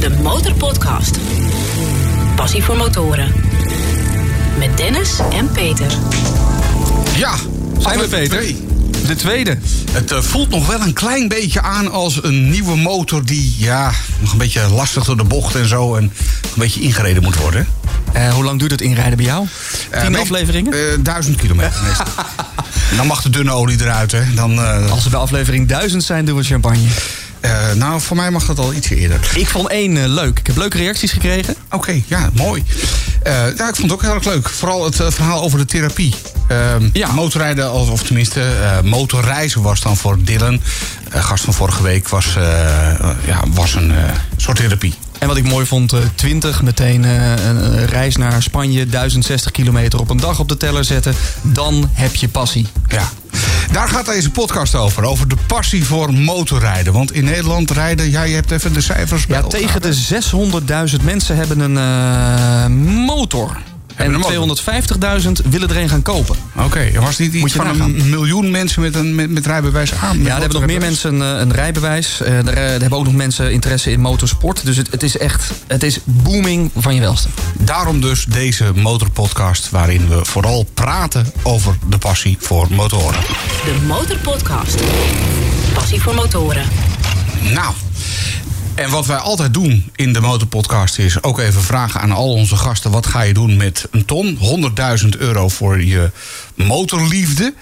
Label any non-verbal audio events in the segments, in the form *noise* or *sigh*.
De Motorpodcast. Passie voor motoren. Met Dennis en Peter. Ja, Zijn we, Peter? twee. De tweede. Het eh, voelt nog wel een klein beetje aan als een nieuwe motor die ja, nog een beetje lastig door de bocht en zo en een beetje ingereden moet worden. Eh, hoe lang duurt het inrijden bij jou? Eh, Tien afleveringen? eh, duizend kilometer *laughs* meestal. Dan mag de dunne olie eruit, hè. Dan, eh, Als we bij aflevering 1000 zijn, doen we champagne. Eh, nou, voor mij mag dat al ietsje eerder. Ik vond één eh, leuk. Ik heb leuke reacties gekregen. Oké, ja, mooi. Eh, ja, ik vond het ook heel erg leuk. Vooral het verhaal over de therapie. Ehm, Ja. Motorrijden, als- of tenminste, motorreizen was dan voor Dylan. gast van vorige week was, ja, was een soort therapie. En wat ik mooi vond, eh, 20, meteen een, een reis naar Spanje, 1060 kilometer op een dag op de teller zetten. Dan heb je passie. Ja. Daar gaat deze podcast over. Over de passie voor motorrijden. Want in Nederland rijden, ja, je hebt even de cijfers bij Ja, tegen de 600.000 mensen hebben een eh, motor. En een motor. 250.000 willen er een gaan kopen. Oké, er was niet Moet iets je van nagaan. een miljoen mensen met een met, met rijbewijs aan? met Ja, er hebben nog meer mensen een, eh, een rijbewijs. Eh, er, eh, er hebben ook nog mensen interesse in motorsport. Dus het, het is echt het is booming van je welste. Daarom dus deze motorpodcast... waarin we vooral praten over de passie voor motoren. De Motorpodcast. Passie voor motoren. Nou, en wat wij altijd doen in de motorpodcast is ook even vragen aan al onze gasten: wat ga je doen met een ton? 100.000 euro voor je motorliefde.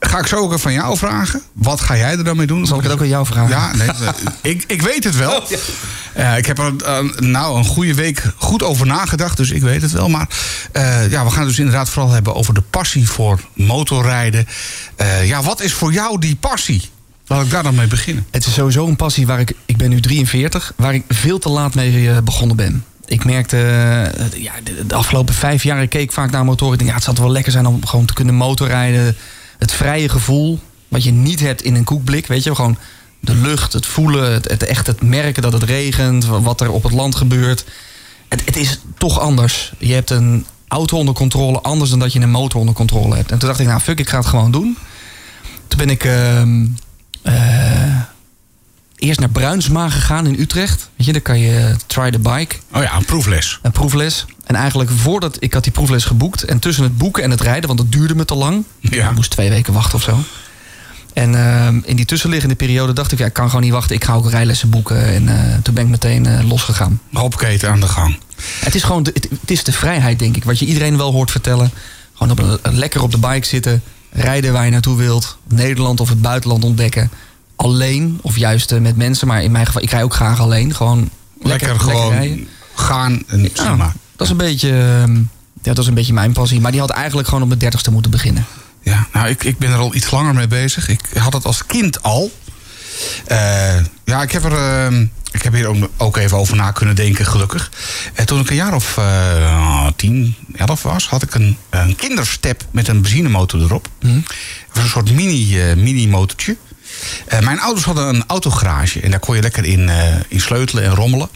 Ga ik zo ook even van jou vragen. Wat ga jij er dan mee doen? Zal ik het ook aan jou vragen? Ja, nee, eh, ik, ik weet het wel. *laughs* Eh, ik heb er eh, nou een goede week goed over nagedacht, dus ik weet het wel. Maar ja, we gaan het dus inderdaad vooral hebben over de passie voor motorrijden. Ja, wat is voor jou die passie? Laat ik daar dan mee beginnen. Het is sowieso een passie waar ik... Ik ben nu 43, waar ik veel te laat mee eh, begonnen ben. Ik merkte, eh, ja, de, afgelopen vijf jaar, ik keek vaak naar motoren. Ik denk, ja, het zou wel lekker zijn om gewoon te kunnen motorrijden. Het vrije gevoel, wat je niet hebt in een koekblik. Weet je, gewoon de lucht, het voelen, het, echt het merken dat het regent. Wat er op het land gebeurt. Het, het is toch anders. Je hebt een auto onder controle anders dan dat je een motor onder controle hebt. En toen dacht ik, nou fuck, ik ga het gewoon doen. Toen ben ik ehm, eh, eerst naar Bruinsma gegaan in Utrecht. Weet je, daar kan je eh, try the bike, Oh ja, een proefles. een proefles. En eigenlijk voordat ik had die proefles geboekt en tussen het boeken en het rijden, want dat duurde me te lang. Ja. Ik moest twee weken wachten of zo. En ehm, in die tussenliggende periode dacht ik, ja, ik kan gewoon niet wachten. Ik ga ook rijlessen boeken. En eh, toen ben ik meteen eh, losgegaan. Hoppakee, aan de gang. Het is gewoon de, het, het is de vrijheid, denk ik. Wat je iedereen wel hoort vertellen. Gewoon op een, lekker op de bike zitten. Rijden waar je naartoe wilt. Nederland of het buitenland ontdekken. Alleen of juist eh, met mensen. Maar in mijn geval, ik rij ook graag alleen. Gewoon lekker, Lekker, gewoon gaan en Ja, zeg maar. dat is een beetje... ehm, ja, dat is een beetje mijn passie. Maar die had eigenlijk gewoon op mijn dertigste moeten beginnen. Ja, nou, ik, ik ben er al iets langer mee bezig. Ik had het als kind al. Eh, ja, ik heb er. ehm, ik heb hier ook, even over na kunnen denken, gelukkig. En toen ik een jaar of eh 10, 11 was, had ik een, een kinderstep met een benzinemotor erop. Het was een soort mini, eh, mini-motortje. Eh, mijn ouders hadden een autogarage en daar kon je lekker in, eh, in sleutelen en rommelen.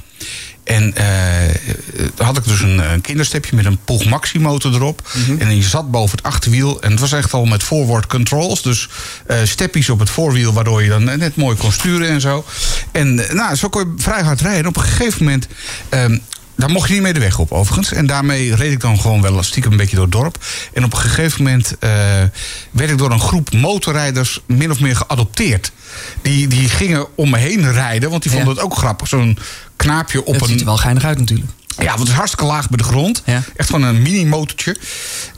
En dan had ik dus een, een kinderstepje met een Pug Maxi motor erop. En je zat boven het achterwiel. En het was echt al met forward controls. Dus eh steppies op het voorwiel, waardoor je dan net mooi kon sturen en zo. En eh, nou, zo kon je vrij hard rijden. En op een gegeven moment. ehm, daar mocht je niet mee de weg op, overigens. En daarmee reed ik dan gewoon wel stiekem een beetje door het dorp. En op een gegeven moment eh, werd ik door een groep motorrijders min of meer geadopteerd. Die, die gingen om me heen rijden, want die vonden Ja. het ook grappig. Zo'n knaapje op het een. ziet er wel geinig uit natuurlijk. Ja, want het is hartstikke laag bij de grond. Ja. Echt van een mini-motortje.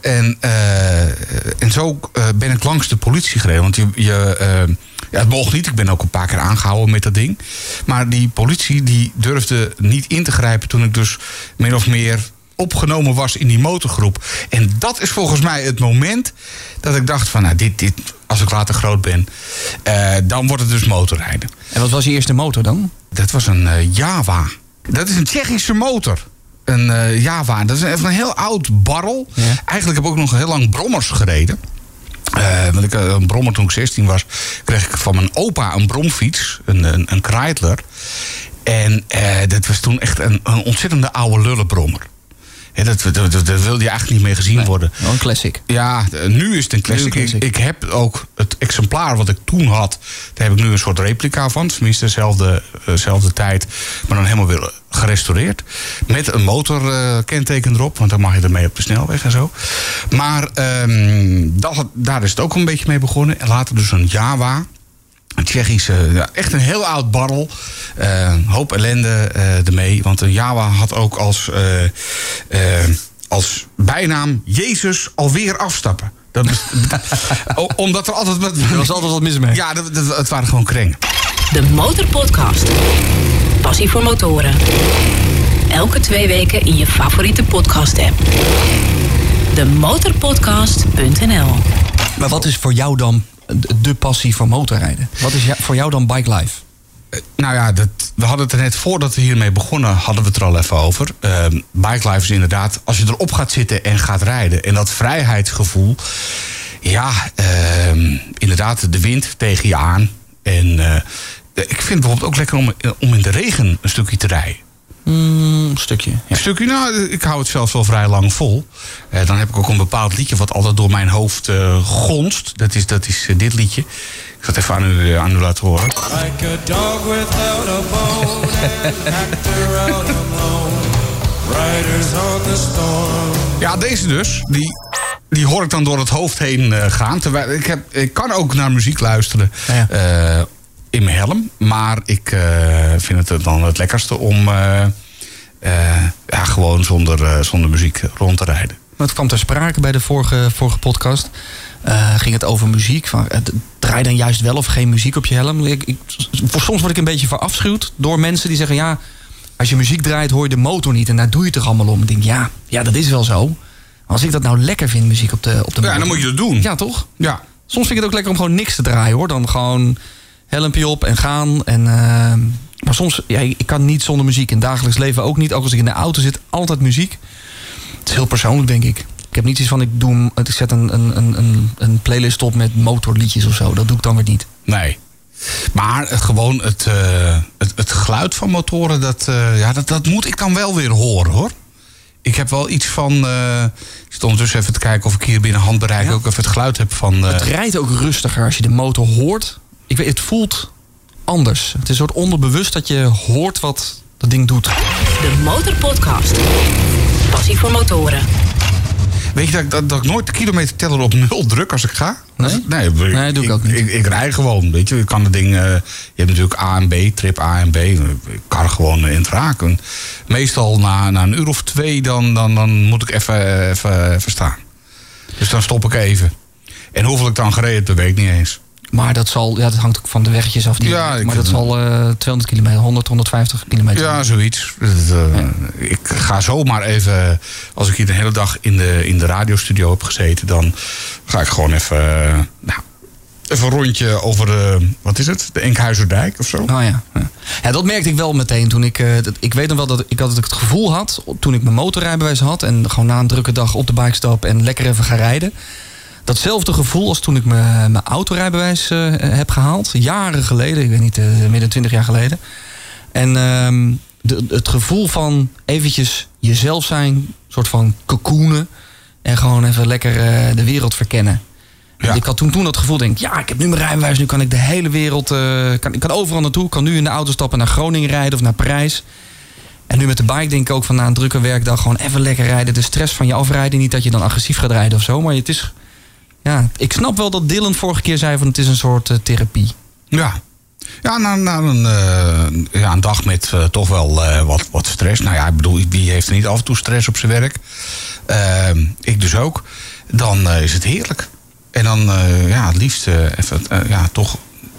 En, eh, en zo eh, ben ik langs de politie gereden. Want je, je, ja, het mocht niet. Ik ben ook een paar keer aangehouden met dat ding. Maar die politie die durfde niet in te grijpen... toen ik dus min of meer opgenomen was in die motorgroep. En dat is volgens mij het moment dat ik dacht van... Nou, dit, dit, als ik later groot ben, eh, dan wordt het dus motorrijden. En wat was je eerste motor dan? Dat was een eh, Java. Dat is een Tsjechische motor. Een eh, Java. Dat is even een heel oud barrel. Ja. Eigenlijk heb ik ook nog heel lang brommers gereden. Eh, want ik, eh, een brommer toen ik 16 was, kreeg ik van mijn opa een bromfiets. Een, een, een Kreidler. En eh, dat was toen echt een, een ontzettende oude lullenbrommer. Hè, dat, dat, dat, dat wilde je eigenlijk niet meer gezien worden. Wel een classic. Ja, eh, nu is het een classic. Nu een classic. Ik, ik heb ook het exemplaar wat ik toen had. Daar heb ik nu een soort replica van. Tenminste, dezelfde, dezelfde tijd. Maar dan helemaal weer gerestaureerd. Met een motorkenteken erop, want dan mag je ermee op de snelweg en zo. Maar ehm, dat, daar is het ook een beetje mee begonnen. En later dus een Jawa. Een Tsjechische, ja, echt een heel oud barrel. Eh, een hoop ellende eh, ermee. Want een Jawa had ook als, eh, eh, als bijnaam Jezus alweer afstappen. Dat *laughs* omdat er altijd wat... Er was altijd wat mis mee. Ja, dat, dat- het waren gewoon krengen. De Motorpodcast. Passie voor motoren. Elke twee weken in je favoriete podcast-app. Demotorpodcast.nl Maar wat is voor jou dan de passie voor motorrijden? Wat is voor jou dan bike life? Nou ja, dat, we hadden het er net voordat we hiermee begonnen, hadden we het er al even over. Ehm bike life is inderdaad, als je erop gaat zitten en gaat rijden. En dat vrijheidsgevoel. Ja, ehm, inderdaad, de wind tegen je aan. En eh, ik vind het bijvoorbeeld ook lekker om, om in de regen een stukje te rijden. Mm, een stukje. Ja. Een stukje, nou, ik hou het zelfs wel vrij lang vol. Eh, dan heb ik ook een bepaald liedje wat altijd door mijn hoofd eh, gonst. Dat is, dat is eh, dit liedje. Ik ga het even aan u, aan u laten horen. Like a dog without a bone, an actor out alone, riders on the storm. Ja, deze dus. Die, die hoor ik dan door het hoofd heen eh, gaan. Terwijl ik, heb, ik kan ook naar muziek luisteren Ja. eh, in mijn helm. Maar ik eh, vind het dan het lekkerste om ja, gewoon zonder, eh, zonder muziek rond te rijden. Maar het kwam ter sprake bij de vorige, vorige podcast. Eh, ging het over muziek. Van, eh, draai dan juist wel of geen muziek op je helm. Ik, ik, voor soms word ik een beetje verafschuwd door mensen die zeggen... ja, als je muziek draait hoor je de motor niet. En daar doe je het toch allemaal om. Ik denk, ja, ja dat is wel zo. Als ik dat nou lekker vind, muziek op de, op de Ja, motor- dan moet je dat doen. Ja, toch? Ja. Soms vind ik het ook lekker om gewoon niks te draaien hoor. Dan gewoon helmpje op en gaan. En, eh, maar soms, ja, ik kan niet zonder muziek. In dagelijks leven ook niet. Ook als ik in de auto zit, altijd muziek. Het is heel persoonlijk, denk ik. Ik heb niet iets van, ik, doe, ik zet een, een, een- een, playlist op met motorliedjes of zo. Dat doe ik dan weer niet. Nee. Maar het, gewoon het, eh, het, het geluid van motoren, dat, eh, ja, dat, dat moet ik dan wel weer horen hoor. Ik heb wel iets van. eh, ik zit ondertussen even te kijken of ik hier binnen handbereik Ja. ook even het geluid heb van. Het rijdt ook rustiger als je de motor hoort. Ik weet, het voelt anders. Het is een soort onderbewust dat je hoort wat dat ding doet. De Motorpodcast. Passie voor motoren. Weet je dat, ik- dat, dat ik nooit de kilometerteller op nul druk als ik ga? Nee? Nee, Nee, doe ik ook niet. Ik, ik rij gewoon, weet je. Ik kan het ding... eh, je hebt natuurlijk A en B, trip A en B. Ik kan er gewoon in het raken. Meestal na, na een uur of twee, dan, dan, dan moet ik even, even, even staan. Dus dan stop ik even. En hoeveel ik dan gereden heb, dat weet ik niet eens. Maar dat, zal, ja, dat hangt ook van de weggetjes af. die- Ja, ik maar dat zal eh 200 kilometer, 100, 150 kilometer. Ja, zoiets. Dat, eh, Ik ga zomaar even, als ik hier de hele dag in de, in de radiostudio heb gezeten, dan ga ik gewoon even, eh, nou, even een rondje over de, wat is het, de Enkhuizerdijk of zo. Oh ja. ja. Dat merkte ik wel meteen toen ik. eh, dat- ik weet nog wel dat ik had het gevoel had. toen ik mijn motorrijbewijs had. en gewoon na een drukke dag op de bike stap en lekker even ga rijden. Datzelfde gevoel als toen ik mijn, mijn autorijbewijs eh, heb gehaald. Jaren geleden, ik weet niet, eh, meer dan 20 jaar geleden. En ehm, de, het gevoel van eventjes jezelf zijn, soort van cocoonen. En gewoon even lekker eh, de wereld verkennen. Ja. Ik had toen, toen dat gevoel, denk ik, ja, ik heb nu mijn rijbewijs, nu kan ik de hele wereld, kan, ik kan overal naartoe. Ik kan nu in de auto stappen naar Groningen rijden of naar Parijs. En nu met de bike denk ik ook van na een drukke werkdag gewoon even lekker rijden. De stress van je afrijden, niet dat je dan agressief gaat rijden of zo. Maar het is, ja, ik snap wel dat Dylan vorige keer zei van het is een soort eh, therapie. Ja. Ja, na, na een, eh, ja, een dag met eh, toch wel wat, wat stress. Nou ja, ik bedoel, wie heeft er niet af en toe stress op zijn werk? Ik dus ook. Dan is het heerlijk. En dan, ja, het liefst even, ja, toch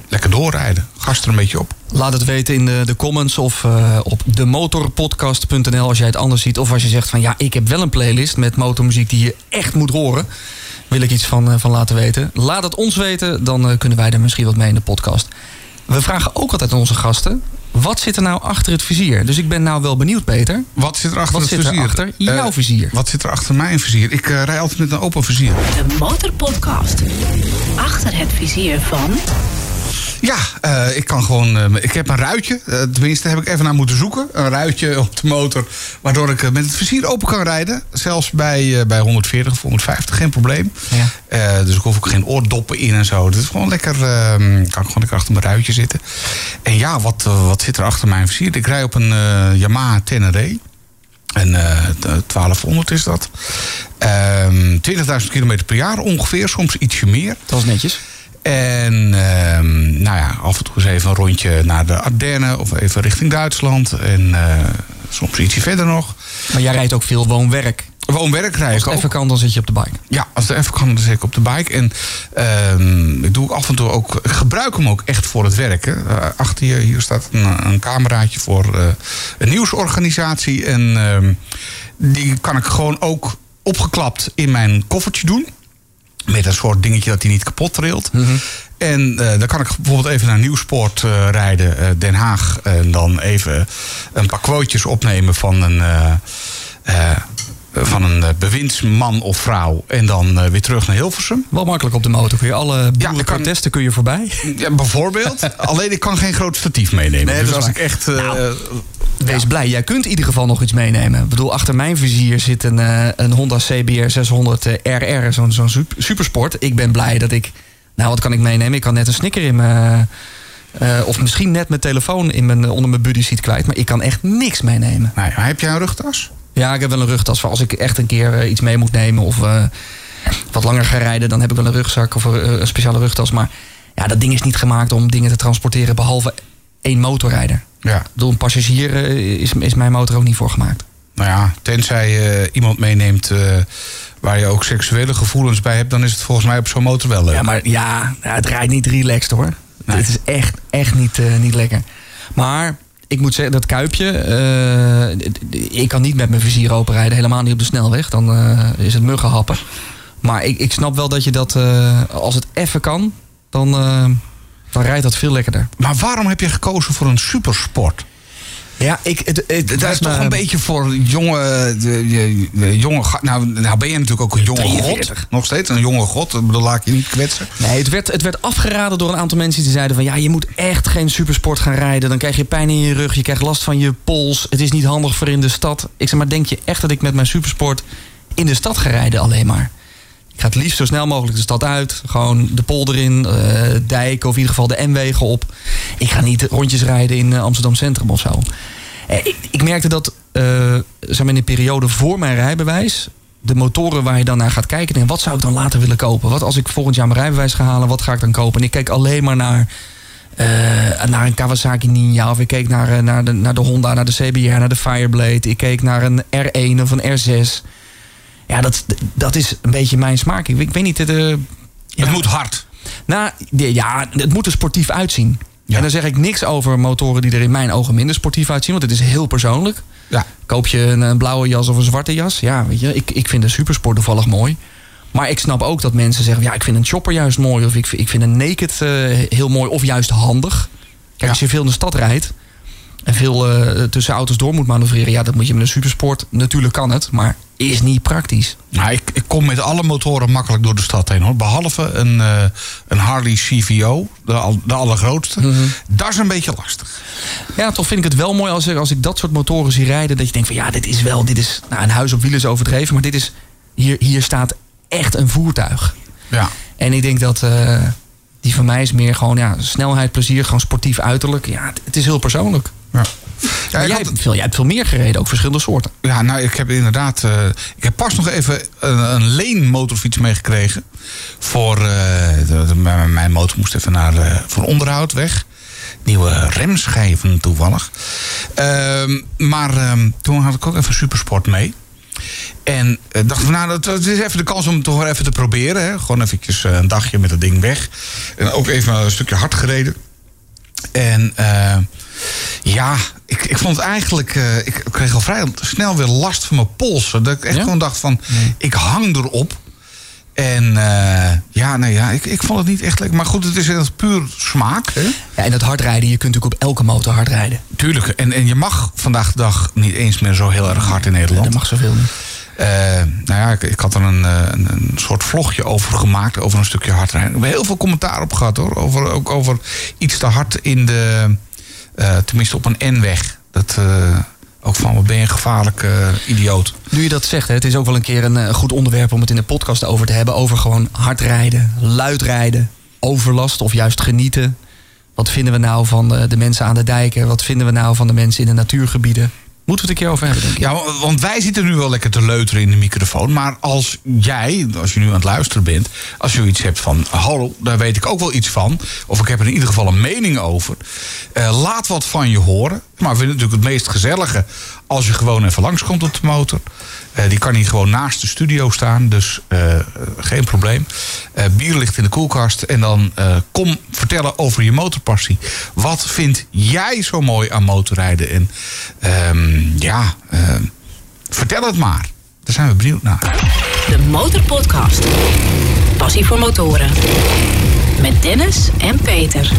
lekker doorrijden. Gast er een beetje op. Laat het weten in de, de comments of op demotorpodcast.nl als jij het anders ziet. Of als je zegt van ja, ik heb wel een playlist met motormuziek die je echt moet horen. Wil ik iets van, eh, van laten weten. Laat het ons weten, dan eh, kunnen wij er misschien wat mee in de podcast. We vragen ook altijd aan onze gasten. Wat zit er nou achter het vizier? Dus ik ben nou wel benieuwd, Peter. Wat zit er achter Wat het zit er vizier? achter jouw Eh, vizier? Wat zit er achter mijn vizier? Ik rij altijd met een open vizier. De Motorpodcast. Achter het vizier van... Ja, eh, ik kan gewoon. eh, ik heb een ruitje. eh, tenminste, heb ik even naar moeten zoeken. Een ruitje *laughs* op de motor. Waardoor ik met het vizier open kan rijden. Zelfs bij, bij 140 of 150, geen probleem. Ja. Dus ik hoef ook geen oordoppen in en zo. Het is gewoon lekker. eh, kan ik gewoon lekker achter mijn ruitje zitten. En ja, wat, wat zit er achter mijn vizier? Ik rij op een Yamaha Tenere. En eh, t- 1200 is dat. Ehm 20.000 kilometer per jaar ongeveer, soms ietsje meer. Dat was netjes. En ehm, nou ja, af en toe eens even een rondje naar de Ardennen of even richting Duitsland. En eh, soms ietsje verder nog. Maar jij rijdt ook veel woon-werk. Woon-werk rij Als ik het ook. even kan, dan zit je op de bike. Ja, als het even kan, dan zit ik op de bike. En ehm, ik doe af en toe ook. Ik gebruik hem ook echt voor het werken. Eh, achter je hier staat een, een cameraatje voor eh, een nieuwsorganisatie. En ehm, die kan ik gewoon ook opgeklapt in mijn koffertje doen. Met een soort dingetje dat hij niet kapot trilt. En eh, dan kan ik bijvoorbeeld even naar Nieuwsport eh, rijden, eh, Den Haag. En dan even een paar quotejes opnemen van een, van een bewindsman of vrouw. En dan weer terug naar Hilversum. Wel makkelijk op de motor. Kun je alle boerenprotesten kun je voorbij. Ja, bijvoorbeeld. *laughs* Alleen ik kan geen groot statief meenemen. Nee, dat dus als waar. ik echt. Nou, Wees blij, jij kunt in ieder geval nog iets meenemen. Ik bedoel, achter mijn vizier zit een, eh, een Honda CBR 600 eh, RR, zo'n zo'n sup- supersport. Ik ben blij dat ik... Nou, wat kan ik meenemen? Ik kan net een snicker in mijn... eh, of misschien net mijn telefoon in mijn, onder mijn buddy seat kwijt. Maar ik kan echt niks meenemen. nou ja, heb jij een rugtas? Ja, ik heb wel een rugtas voor als ik echt een keer eh, iets mee moet nemen. Of eh, wat langer ga rijden, dan heb ik wel een rugzak of eh, een speciale rugtas. Maar ja, dat ding is niet gemaakt om dingen te transporteren. Behalve één motorrijder. Ja. Ik bedoel, een passagier eh, is, is mijn motor ook niet voor gemaakt. Nou ja, tenzij eh, iemand meeneemt eh, waar je ook seksuele gevoelens bij hebt, dan is het volgens mij op zo'n motor wel leuk. Ja, maar ja, ja, het rijdt niet relaxed hoor. Nee. Het is echt, echt niet, niet lekker. Maar ik moet zeggen, dat kuipje, ik kan niet met mijn vizier open rijden. Helemaal niet op de snelweg. Dan is het muggenhappen. Maar ik, ik snap wel dat je dat, als het even kan, dan, dan rijdt dat veel lekkerder. Maar waarom heb je gekozen voor een supersport? Ja, ik, het, het, Dat is toch een beetje voor jonge, de, de- de jonge nou, nou ben je natuurlijk ook een jonge 43. god. Nog steeds een jonge god. Ik bedoel, laat ik je niet kwetsen. Nee, het werd, het werd afgeraden door een aantal mensen die zeiden van... ja, je moet echt geen supersport gaan rijden. Dan krijg je pijn in je rug, je krijgt last van je pols. Het is niet handig voor in de stad. Ik zeg maar, denk je echt dat ik met mijn supersport in de stad ga rijden alleen maar? Ik ga het liefst zo snel mogelijk de stad uit. Gewoon de polder in, eh dijken of in ieder geval de N-wegen op. Ik ga niet rondjes rijden in eh, Amsterdam Centrum of zo. Eh, Ik, ik merkte dat in de periode voor mijn rijbewijs... de motoren waar je dan naar gaat kijken... en wat zou ik dan later willen kopen? Wat als ik volgend jaar mijn rijbewijs ga halen, wat ga ik dan kopen? En ik keek alleen maar naar, naar een Kawasaki Ninja... of ik keek naar, naar, de, naar de Honda, naar de CBR, naar de Fireblade... ik keek naar een R1 of een R6... Ja, dat, dat is een beetje mijn smaak. Ik, ik weet niet... Het, eh, ja. Het moet hard. Nou, ja, het moet er sportief uitzien. Ja. En dan zeg ik niks over motoren die er in mijn ogen minder sportief uitzien. Want het is heel persoonlijk. Ja. Koop je een, een blauwe jas of een zwarte jas? Ja, weet je, ik, ik vind een supersport toevallig mooi. Maar ik snap ook dat mensen zeggen... ja, ik vind een chopper juist mooi. Of ik, vind- ik vind een naked eh, heel mooi. Of juist handig. Kijk, Ja. als je veel in de stad rijdt... en veel eh, tussen auto's door moet manoeuvreren... ja, dat moet je met een supersport. Natuurlijk kan het, maar is niet praktisch. Nou, ik, ik kom met alle motoren makkelijk door de stad heen hoor. Behalve een, eh, een Harley CVO, de, de allergrootste. Mhm. Dat is een beetje lastig. Ja, toch vind ik het wel mooi als, ik- als ik dat soort motoren zie rijden. Dat je denkt van ja, dit is wel, dit is nou, een huis op wielen is overdreven. Maar dit is, hier, hier staat echt een voertuig. Ja. En ik denk dat eh, die van mij is meer gewoon ja, snelheid, plezier, gewoon sportief uiterlijk. Ja, het, het is heel persoonlijk. Ja. Ja, jij, had- hebt veel, jij hebt veel meer gereden, ook verschillende soorten. Ja, nou, ik heb inderdaad. eh, ik heb pas nog even een, een leenmotorfiets meegekregen. Voor. eh, de- de- mijn- motor moest even naar. eh, voor onderhoud weg. Nieuwe remschijven toevallig. Ehm, maar ehm, toen had ik ook even supersport mee. En dacht van, nou, dat, dat is even de kans om het toch even te proberen. Hè. Gewoon eventjes een dagje met het ding weg. En ook even een stukje hard gereden. En ja, ik, ik vond het eigenlijk... eh, ik kreeg al vrij snel weer last van mijn polsen. Dat ik echt Ja? gewoon dacht van, ik hang erop. En eh, ja, nee, ja, ik, ik vond het niet echt lekker. Maar goed, het is echt puur smaak. Hè? Ja, en dat hardrijden, je kunt natuurlijk op elke motor hard rijden. Tuurlijk. En, en je mag vandaag de dag niet eens meer zo heel erg hard in Nederland. Dat mag zoveel niet. Eh, nou ja, ik, ik had er een, een, een soort vlogje over gemaakt, over een stukje hardrijden. Ik heb heel veel commentaar op gehad hoor. Over, ook over iets te hard in de, tenminste op een N-weg. Dat, eh, ook van, wat ben je een gevaarlijke eh, idioot. Nu je dat zegt, hè, het is ook wel een keer een eh, goed onderwerp om het in de podcast over te hebben. Over gewoon hard rijden, luid rijden, overlast of juist genieten. Wat vinden we nou van de mensen aan de dijken? Wat vinden we nou van de mensen in de natuurgebieden? Moeten we het een keer over hebben. Ja, wa- want wij zitten nu wel lekker te leuteren in de microfoon. Maar als jij, als je nu aan het luisteren bent, als je zoiets hebt van: hallo, daar weet ik ook wel iets van. Of ik heb er in ieder geval een mening over. eh, laat wat van je horen. Maar we vinden het natuurlijk het meest gezellige als je gewoon even langskomt op de motor. Eh, die kan hier gewoon naast de studio staan, dus eh, geen probleem. Eh, bier ligt in de koelkast en dan eh, kom vertellen over je motorpassie. Wat vind jij zo mooi aan motorrijden? En ehm, ja, ehm, vertel het maar. Daar zijn we benieuwd naar. De Motorpodcast. Passie voor motoren. Met Dennis en Peter.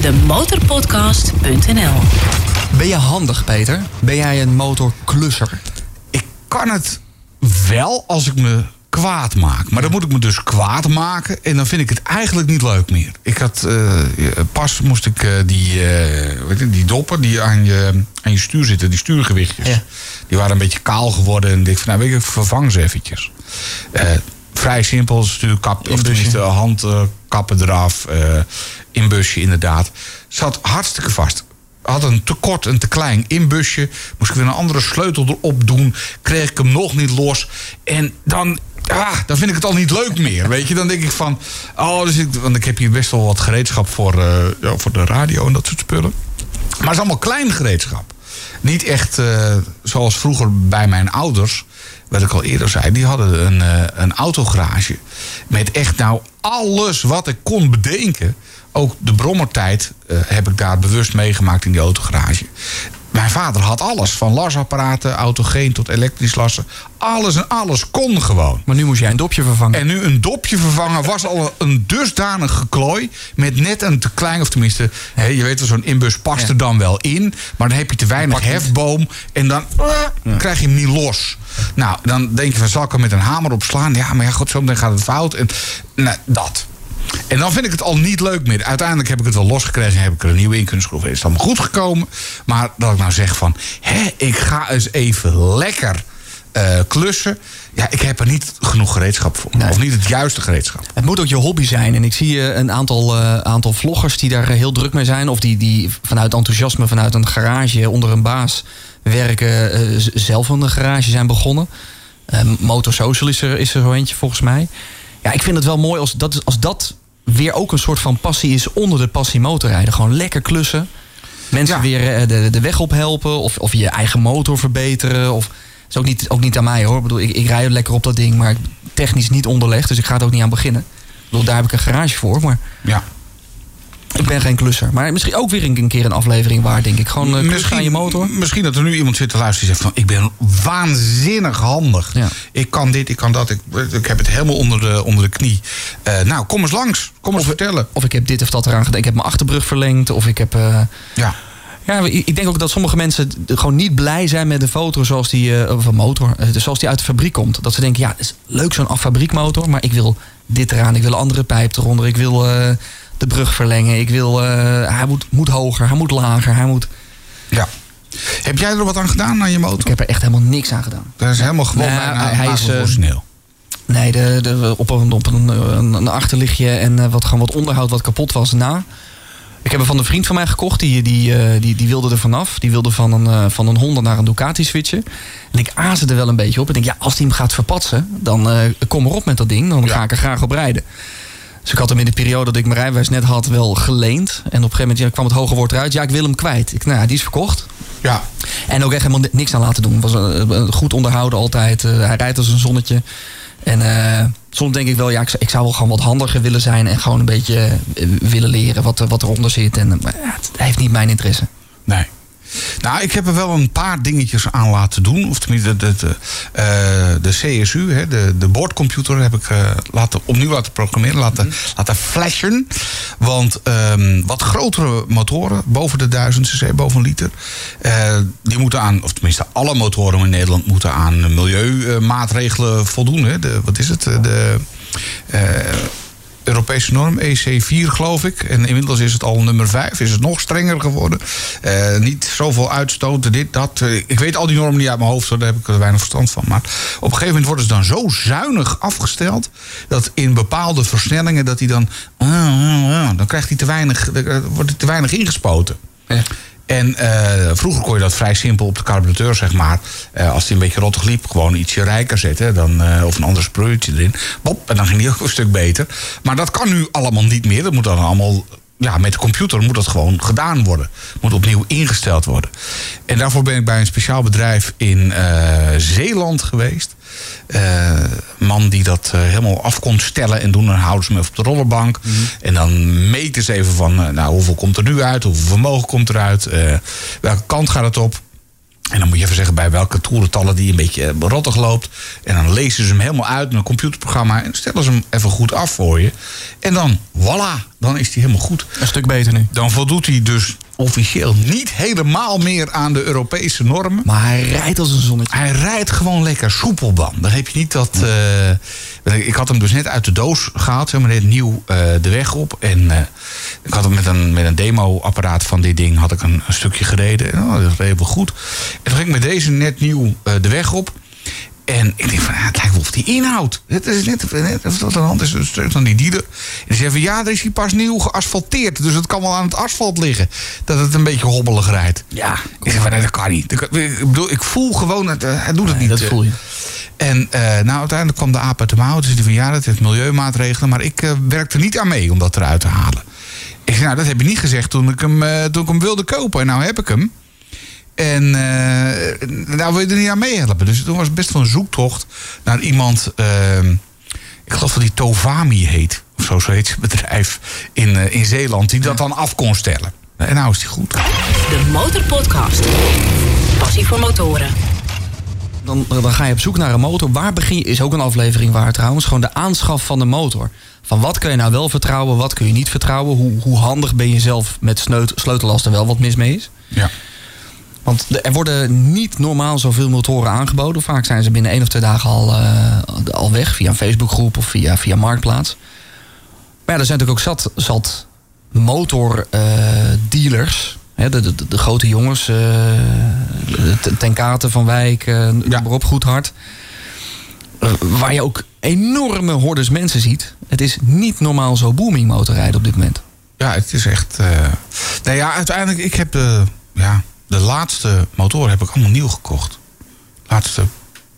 De Motorpodcast.nl Ben je handig, Peter? Ben jij een motorklusser? Kan het wel als ik me kwaad maak. Maar dan moet ik me dus kwaad maken. En dan vind ik het eigenlijk niet leuk meer. Ik had eh, pas moest ik eh, die, eh, weet je, die doppen die aan je, aan je stuur zitten, die stuurgewichtjes. Ja. Die waren een beetje kaal geworden. En ik dacht van nou weet je, ik vervang ze eventjes. Eh, vrij simpel, stuurkap, of Inbusje. tenminste handkappen eraf. eh inbusje inderdaad. Zat hartstikke vast had een te kort en te klein inbusje. Moest ik weer een andere sleutel erop doen. Kreeg ik hem nog niet los. En dan, ah, dan vind ik het al niet leuk meer. Weet je, dan denk ik van. Oh, dus ik, want ik heb hier best wel wat gereedschap voor, ja, voor de radio en dat soort spullen. Maar het is allemaal klein gereedschap. Niet echt eh, zoals vroeger bij mijn ouders. Wat ik al eerder zei, die hadden een, eh, een autogarage. Met echt nou alles wat ik kon bedenken. Ook de brommertijd eh, heb ik daar bewust meegemaakt in die autogarage. Mijn vader had alles. Van lasapparaten, autogeen tot elektrisch lassen. Alles en alles kon gewoon. Maar nu moest jij een dopje vervangen. En nu een dopje vervangen was al een dusdanig geklooi. Met net een te klein, of tenminste, hè, je weet wel, zo'n inbus past Ja. er dan wel in. Maar dan heb je te weinig hefboom. En dan eh, krijg je hem niet los. Nou, dan denk je van, zal ik er met een hamer op slaan? Ja, maar ja, god, zo meteen gaat het fout. En nou, dat. En dan vind ik het al niet leuk meer. Uiteindelijk heb ik het wel losgekregen. Heb ik er een nieuwe in kunnen schroeven. Is het allemaal goed gekomen. Maar dat ik nou zeg van... Hé, ik ga eens even lekker eh, klussen. Ja, ik heb er niet genoeg gereedschap voor. Nee. Of niet het juiste gereedschap. Het moet ook je hobby zijn. En ik zie eh, een aantal, eh, aantal vloggers die daar heel druk mee zijn. Of die, die vanuit enthousiasme, vanuit een garage onder een baas werken. zelf een garage zijn begonnen. Eh, Motor Social is er, is er zo eentje volgens mij. Ja, ik vind het wel mooi als dat, als dat weer ook een soort van passie is onder de passie motorrijden. Gewoon lekker klussen. Mensen Ja. weer eh, de, de weg op helpen. Of, of je eigen motor verbeteren. Of, is ook niet, ook niet aan mij hoor. Ik, bedoel, ik, ik rij lekker op dat ding, maar technisch niet onderlegd. Dus ik ga er ook niet aan beginnen. Ik bedoel, daar heb ik een garage voor. Maar Ja. Ik ben geen klusser. Maar misschien ook weer een, een keer een aflevering waard, denk ik. Gewoon uh, klussen aan je motor. Misschien dat er nu iemand zit te luisteren die zegt van... ik ben waanzinnig handig. Ja. Ik kan dit, ik kan dat. Ik, ik heb het helemaal onder de, onder de knie. Eh, nou, kom eens langs. Kom eens vertellen. Of ik heb dit of dat eraan gedaan. Ik heb mijn achterbrug verlengd. Of ik heb... eh, Ja. Ja, ik denk ook dat sommige mensen gewoon niet blij zijn met de foto zoals die, of een motor, eh, zoals die uit de fabriek komt. Dat ze denken, ja, het is leuk zo'n affabriekmotor, maar ik wil dit eraan, ik wil een andere pijp eronder, ik wil de brug verlengen, ik wil, eh, hij moet, moet hoger, hij moet lager, hij moet... ja. Heb jij er wat aan gedaan aan je motor? Ik heb er echt helemaal niks aan gedaan. Dat is helemaal gewoon Nou, bijna hij is, nagels eh. Nee, de, de, op, een, op een, een, achterlichtje en eh, wat, gewoon wat onderhoud wat kapot was na. Ik heb hem van een vriend van mij gekocht. Die, die, die, die wilde er vanaf. Die wilde van een, van een Honda naar een Ducati switchen. En ik aasde er wel een beetje op. Ik denk, ja, als hij hem gaat verpatsen... dan eh, kom erop met dat ding. Dan ga ik er graag op rijden. Dus ik had hem in de periode dat ik mijn rijbewijs net had wel geleend. En op een gegeven moment ja, kwam het hoge woord eruit. Ja, ik wil hem kwijt. Ik, nou ja, die is verkocht. Ja. En ook echt helemaal ni- niks aan laten doen. Was eh, eh, goed onderhouden altijd. Eh, hij rijdt als een zonnetje. En soms denk ik wel, ja, ik, zou- ik zou wel gewoon wat handiger willen zijn. En gewoon een beetje willen leren wat, wat eronder zit. En, maar ja, het heeft niet mijn interesse. Nee. Nou, ik heb er wel een paar dingetjes aan laten doen. Of tenminste, de, de, eh, de CSU, hè, de, de boordcomputer, heb ik eh, laten, opnieuw laten programmeren, laten, laten flashen. Want ehm, wat grotere motoren, boven de 1000 cc, boven een liter, eh, die moeten aan, of tenminste, alle motoren in Nederland moeten aan milieumaatregelen voldoen. Hè. De, wat is het? De. Europese norm, EC4 geloof ik. En inmiddels is het al nummer 5, is het nog strenger geworden. Eh, niet zoveel uitstoten, dit, dat. Eh, ik weet al die normen niet uit mijn hoofd, daar heb ik er weinig verstand van. Maar op een gegeven moment worden ze dan zo zuinig afgesteld... dat in bepaalde versnellingen, dat hij dan... ah, ah, ah, dan krijgt hij te weinig, er wordt er te weinig ingespoten. Ja. En eh, vroeger kon je dat vrij simpel op de carburateur, zeg maar. eh, als die een beetje rottig liep, gewoon ietsje rijker zetten. Dan, eh, of een ander spreutje erin. Bop, en dan ging die *laughs* ook een stuk beter. Maar dat kan nu allemaal niet meer. Dat moet dan allemaal. Ja, met de computer moet dat gewoon gedaan worden. Moet opnieuw ingesteld worden. En daarvoor ben ik bij een speciaal bedrijf in Zeeland geweest. Eh, man die dat eh, helemaal af kon stellen en doen. Dan houden ze hem even op de rollerbank. En dan meten ze even van, eh, nou, hoeveel komt er nu uit? Hoeveel vermogen komt eruit? Welke kant gaat het op? En dan moet je even zeggen bij welke toerentallen die een beetje rottig loopt. En dan lezen ze hem helemaal uit in een computerprogramma. En stellen ze hem even goed af voor je. En dan, voilà, dan is hij helemaal goed. Een stuk beter nu. Dan voldoet hij dus officieel niet helemaal meer aan de Europese normen. Maar hij rijdt als een zonnetje. Hij rijdt gewoon lekker soepel dan. Dan heb je niet dat. eh, ik had hem dus net uit de doos gehaald, zeg maar net nieuw eh, de weg op. En eh, ik had hem met een, met een demo-apparaat van dit ding had ik een, een stukje gereden. En oh, dat reed wel goed. En toen ging ik met deze net nieuw de weg op. En ik denk van, ja, het lijkt wel of die inhoudt. Het is net, net of dat een hand is een stuk van die dealer. En zei van, ja, er is hier pas nieuw geasfalteerd. Dus het kan wel aan het asfalt liggen. Dat het een beetje hobbelig rijdt. Ja, Ik zeg van, nee, dat kan niet. Ik bedoel, ik voel gewoon, het, eh, hij doet het Nee, niet. dat voel je. En eh, nou, uiteindelijk kwam de aap uit de mouw. Dus die van, ja, dat heeft milieumaatregelen. Maar ik eh, werkte niet aan mee om dat eruit te halen. Ik zei, nou, dat heb je niet gezegd toen ik hem, toen ik hem wilde kopen. En nou heb ik hem. En eh, nou wil je er niet aan meehelpen. Dus toen was het best wel een zoektocht naar iemand... eh, ik geloof dat die Tovami heet. Of zo, zo heet het bedrijf in, eh, in Zeeland. Die dat dan af kon stellen. En nou is die goed. De Motorpodcast. Passie voor motoren. Dan, dan ga je op zoek naar een motor. Waar begin je? Is ook een aflevering waar trouwens. Gewoon de aanschaf van de motor. Van wat kun je nou wel vertrouwen, wat kun je niet vertrouwen. Hoe, hoe handig ben je zelf met sneut- sleutel als er wel wat mis mee is. Ja. Want er worden niet normaal zoveel motoren aangeboden. Vaak zijn ze binnen één of twee dagen al, eh, al weg. Via een Facebookgroep of via, via Marktplaats. Maar ja, er zijn natuurlijk ook zat, zat motordealers. de, de, de, de grote jongens. eh Ten- Ten Katen, Van Wijk, noem Ja. maar op, goed hard. Eh, waar je ook enorme hordes mensen ziet. Het is niet normaal zo booming motorrijden op dit moment. Ja, het is echt. eh Nou ja, uiteindelijk, ik heb de, ja, de laatste motoren heb ik allemaal nieuw gekocht. Laatste,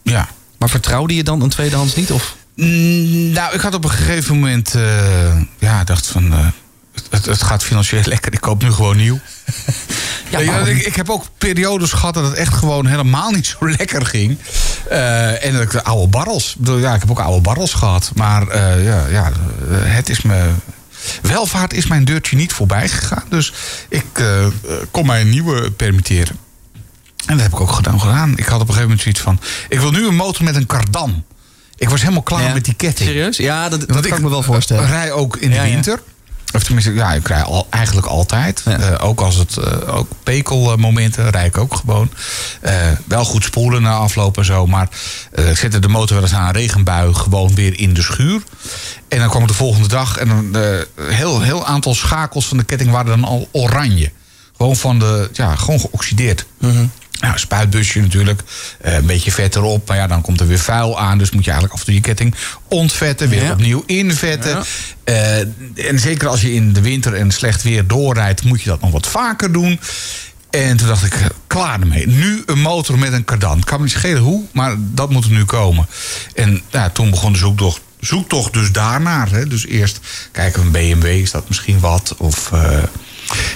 ja. Maar vertrouwde je dan een tweedehands niet? Of? Mm, nou, ik had op een gegeven moment, eh, ja, dacht van, eh, het, het gaat financieel *laughs* lekker. Ik koop nu gewoon nieuw. *laughs* Ja, ik, heb ook periodes gehad dat het echt gewoon helemaal niet zo *laughs* lekker ging. Eh, en dat ik de oude barrels. Ja, ik heb ook oude barrels gehad. Maar ja, ja, het is me. Welvaart is mijn deurtje niet voorbij gegaan. Dus ik eh, kon mij een nieuwe permitteren. En dat heb ik ook gedaan. gedaan. Ik had op een gegeven moment zoiets van. Ik wil nu een motor met een kardan. Ik was helemaal klaar Ja. met die ketting. Serieus? Ja, dat, kan ik me wel voorstellen. rij ook in de Ja, ja. Of tenminste, ja, ik rij al, eigenlijk altijd. Ja. Eh, ook als het eh, ook pekelmomenten rij ik ook gewoon. Eh, wel goed spoelen na afloop en zo. Maar ik zette de motor wel eens aan een regenbui gewoon weer in de schuur. En dan kwam ik de volgende dag en een heel, heel aantal schakels van de ketting waren dan al oranje. Gewoon van de, ja, gewoon geoxideerd. Nou, spuitbusje natuurlijk. eh, een beetje vet erop. Maar ja, dan komt er weer vuil aan. Dus moet je eigenlijk af en toe je ketting ontvetten. Weer Ja. opnieuw invetten. Ja. Eh, en zeker als je in de winter en slecht weer doorrijdt... moet je dat nog wat vaker doen. En toen dacht ik, eh, klaar ermee. Nu een motor met een kardan. Kan me niet schelen hoe, maar dat moet er nu komen. En ja, toen begon de zoektocht. Zoektocht dus daarnaar. Hè. Dus eerst kijken we een BMW, is dat misschien wat? Of,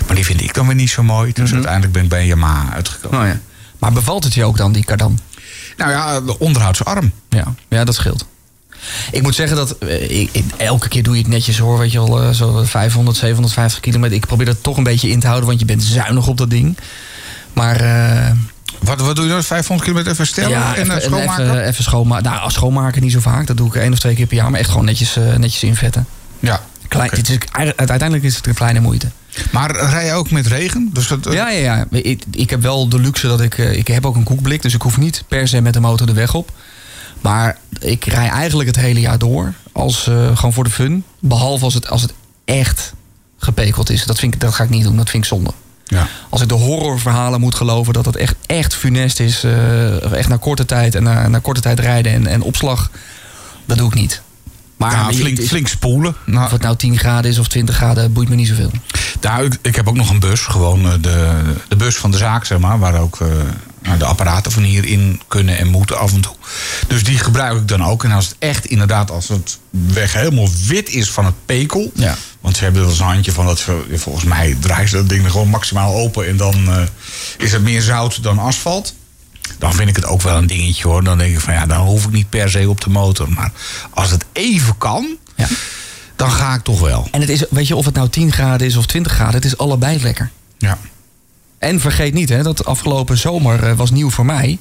maar die vind ik dan weer niet zo mooi. Dus uiteindelijk ben ik bij een Yamaha uitgekomen. Oh, ja. Maar bevalt het je ook dan, die kardan? Nou ja, de onderhoudsarm. Ja, ja dat scheelt. Ik moet zeggen dat eh, ik, ik- elke keer doe je het netjes hoor, weet je wel, eh, zo 500, 750 kilometer. Ik probeer dat toch een beetje in te houden, want je bent zuinig op dat ding. Maar eh, Wat, wat doe je dan? 500 kilometer even ja, en even, schoonmaken? even, even schoonmaken. Nou, schoonmaken niet zo vaak. Dat doe ik één of twee keer per jaar. Maar echt gewoon netjes, netjes invetten. ja. Klein, Oké. het is, uiteindelijk is het een kleine moeite. Maar rij je ook met regen? Dus dat, Ja, ja, ja. Ik, ik heb wel de luxe dat ik... eh, Ik heb ook een koekblik, dus ik hoef niet per se met de motor de weg op. Maar ik rij eigenlijk het hele jaar door. Als, eh, gewoon voor de fun. Behalve als het, als het echt gepekeld is. Dat, vind ik, dat ga ik niet doen, dat vind ik zonde. Ja. Als ik de horrorverhalen moet geloven dat het echt, echt funest is. eh, echt na korte tijd en na, na korte tijd rijden en, en opslag. Dat doe ik niet. Maar flink, spoelen. of Nou, het nou 10 graden is of 20 graden, boeit me niet zoveel. nou, ik, ik heb ook nog een bus. Gewoon eh, de, de bus van de zaak, zeg maar. Waar ook eh, nou, de apparaten van hierin kunnen en moeten af en toe. Dus die gebruik ik dan ook. En als het echt inderdaad, als het weg helemaal wit is van het pekel. Ja. Want ze hebben er wel eens een handje van dat ze, volgens mij draaien ze dat ding er gewoon maximaal open. En dan eh, is het meer zout dan asfalt. Dan vind ik het ook wel een dingetje hoor. Dan denk ik van ja, dan hoef ik niet per se op de motor. Maar als het even kan, Ja. dan ga ik toch wel. En het is, weet je, of het nou 10 graden is of 20 graden, het is allebei lekker. Ja. En vergeet niet, hè, dat afgelopen zomer eh, was nieuw voor mij.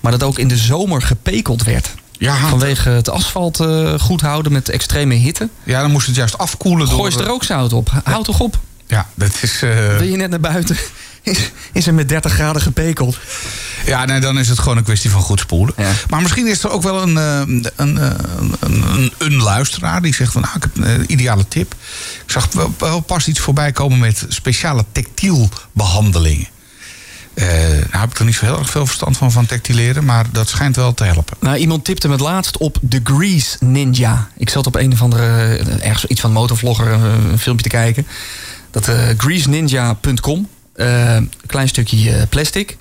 Maar dat ook in de zomer gepekeld werd. Ja, Vanwege het asfalt eh, goed houden met extreme hitte. ja, dan moest het juist afkoelen. Gooi door, er ook zout op. Houd toch op. Ja, dat is. eh, Wil je net naar buiten? Is, er met 30 graden gepekeld? ja, nee, dan is het gewoon een kwestie van goed spoelen. Ja. Maar misschien is er ook wel een, eh, een, eh, een, een, een luisteraar die zegt van, nou, ik heb een ideale tip. Ik zag wel, wel pas iets voorbij komen met speciale textielbehandelingen. Eh nou heb ik er niet zo heel erg veel verstand van, van textileren, maar dat schijnt wel te helpen. Nou, iemand tipte me het laatst op The Grease Ninja. Ik zat op een of andere, eh, ergens iets van motorvlogger, eh, een filmpje te kijken. Dat eh greaseninja.com. Eh, een klein stukje eh, plastic.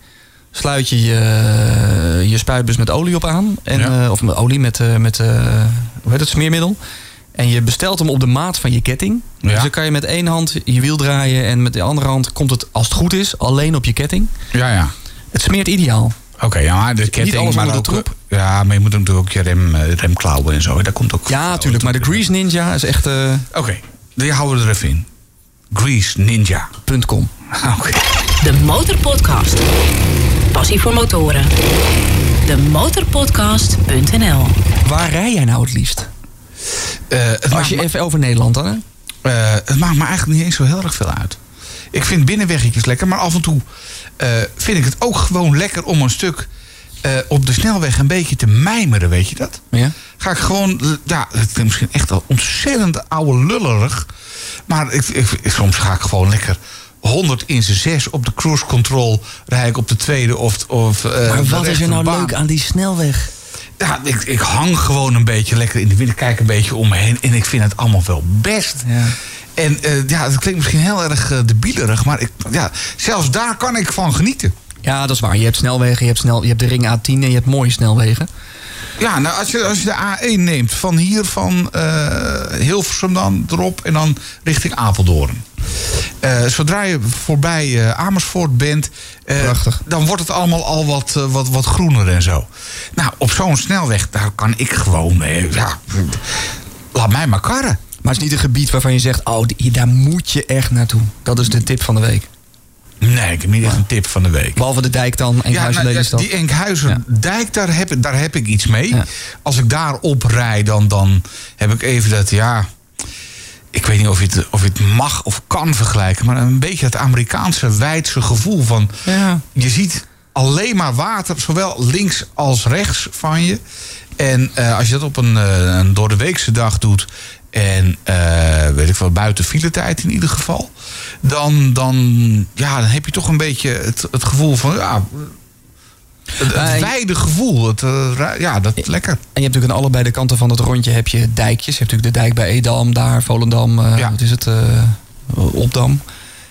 Sluit je je, je spuitbus met olie op aan. En, Ja. eh, of met olie met, eh, met eh, hoe heet het, smeermiddel. En je bestelt hem op de maat van je ketting. Ja. Dus dan kan je met één hand je wiel draaien. En met de andere hand komt het, als het goed is, alleen op je ketting. Ja, ja. Het smeert ideaal. Oké, ja, maar de ketting, alles maar de troep. Ja, maar je moet natuurlijk ook je rem, eh, remklauwen en zo. Daar komt ook. Ja, natuurlijk. Maar de Grease Ninja is echt... eh, Oké, die houden we er even in. Grease Ninja. *laughs* Oké. De Motorpodcast. Passie voor motoren. De Motorpodcast.nl Waar rij jij nou het liefst? Eh, het, Als je even over Nederland dan, hè? eh, het maakt me eigenlijk niet eens zo heel erg veel uit. Ik vind binnenweggetjes lekker, maar af en toe eh, vind ik het ook gewoon lekker om een stuk eh, op de snelweg een beetje te mijmeren, weet je dat? Ja. Ga ik gewoon, ja, het is misschien echt al ontzettend oude lullerig. Maar ik, ik- soms ga ik gewoon lekker 100 in zijn 6 op de cruise control. Rij ik op de tweede of. of eh, Maar wat is er nou leuk aan die snelweg? Ja, ik, ik hang gewoon een beetje lekker in de wind. Kijk een beetje om me heen. En ik vind het allemaal wel best. Ja. En eh, ja, het klinkt misschien heel erg uh, debielerig. Maar ik, ja, zelfs daar kan ik van genieten. Ja, dat is waar. Je hebt snelwegen, je hebt, snel, je hebt de ring A10 en je hebt mooie snelwegen. Ja, nou, als je, als je de A1 neemt, van hier van Hilversum dan erop en dan richting Apeldoorn. Eh, zodra je voorbij eh, Amersfoort bent, eh, dan wordt het allemaal al wat, wat, wat groener en zo. Nou, op zo'n snelweg, daar kan ik gewoon, ja, laat mij maar karren. Maar het is niet een gebied waarvan je zegt... oh, daar moet je echt naartoe. Dat is de tip van de week. Nee, ik heb niet echt een tip van de week. Behalve de dijk dan, Enkhuizen, nou, ja, Lelystad. die Enkhuizen dijk, daar heb, ik- daar heb ik iets mee. Ja. Als ik daar op rijd, dan, dan heb ik even dat, ja... Ik weet niet of je, het, of je het mag of kan vergelijken... maar een beetje het Amerikaanse wijdse gevoel van... Ja. Je ziet alleen maar water, zowel links als rechts van je. En eh, als je dat op een, eh, een door de weekse dag doet... en eh, weet ik wel, buiten filetijd in ieder geval... Dan, dan, ja, dan heb je toch een beetje het, het gevoel van... Ja, het, het wijde gevoel. Het, eh, ja, dat is lekker. En je hebt natuurlijk aan allebei de kanten van het rondje heb je dijkjes. Je hebt natuurlijk de dijk bij Edam, daar, Volendam, eh, Ja. wat is het, eh, Opdam.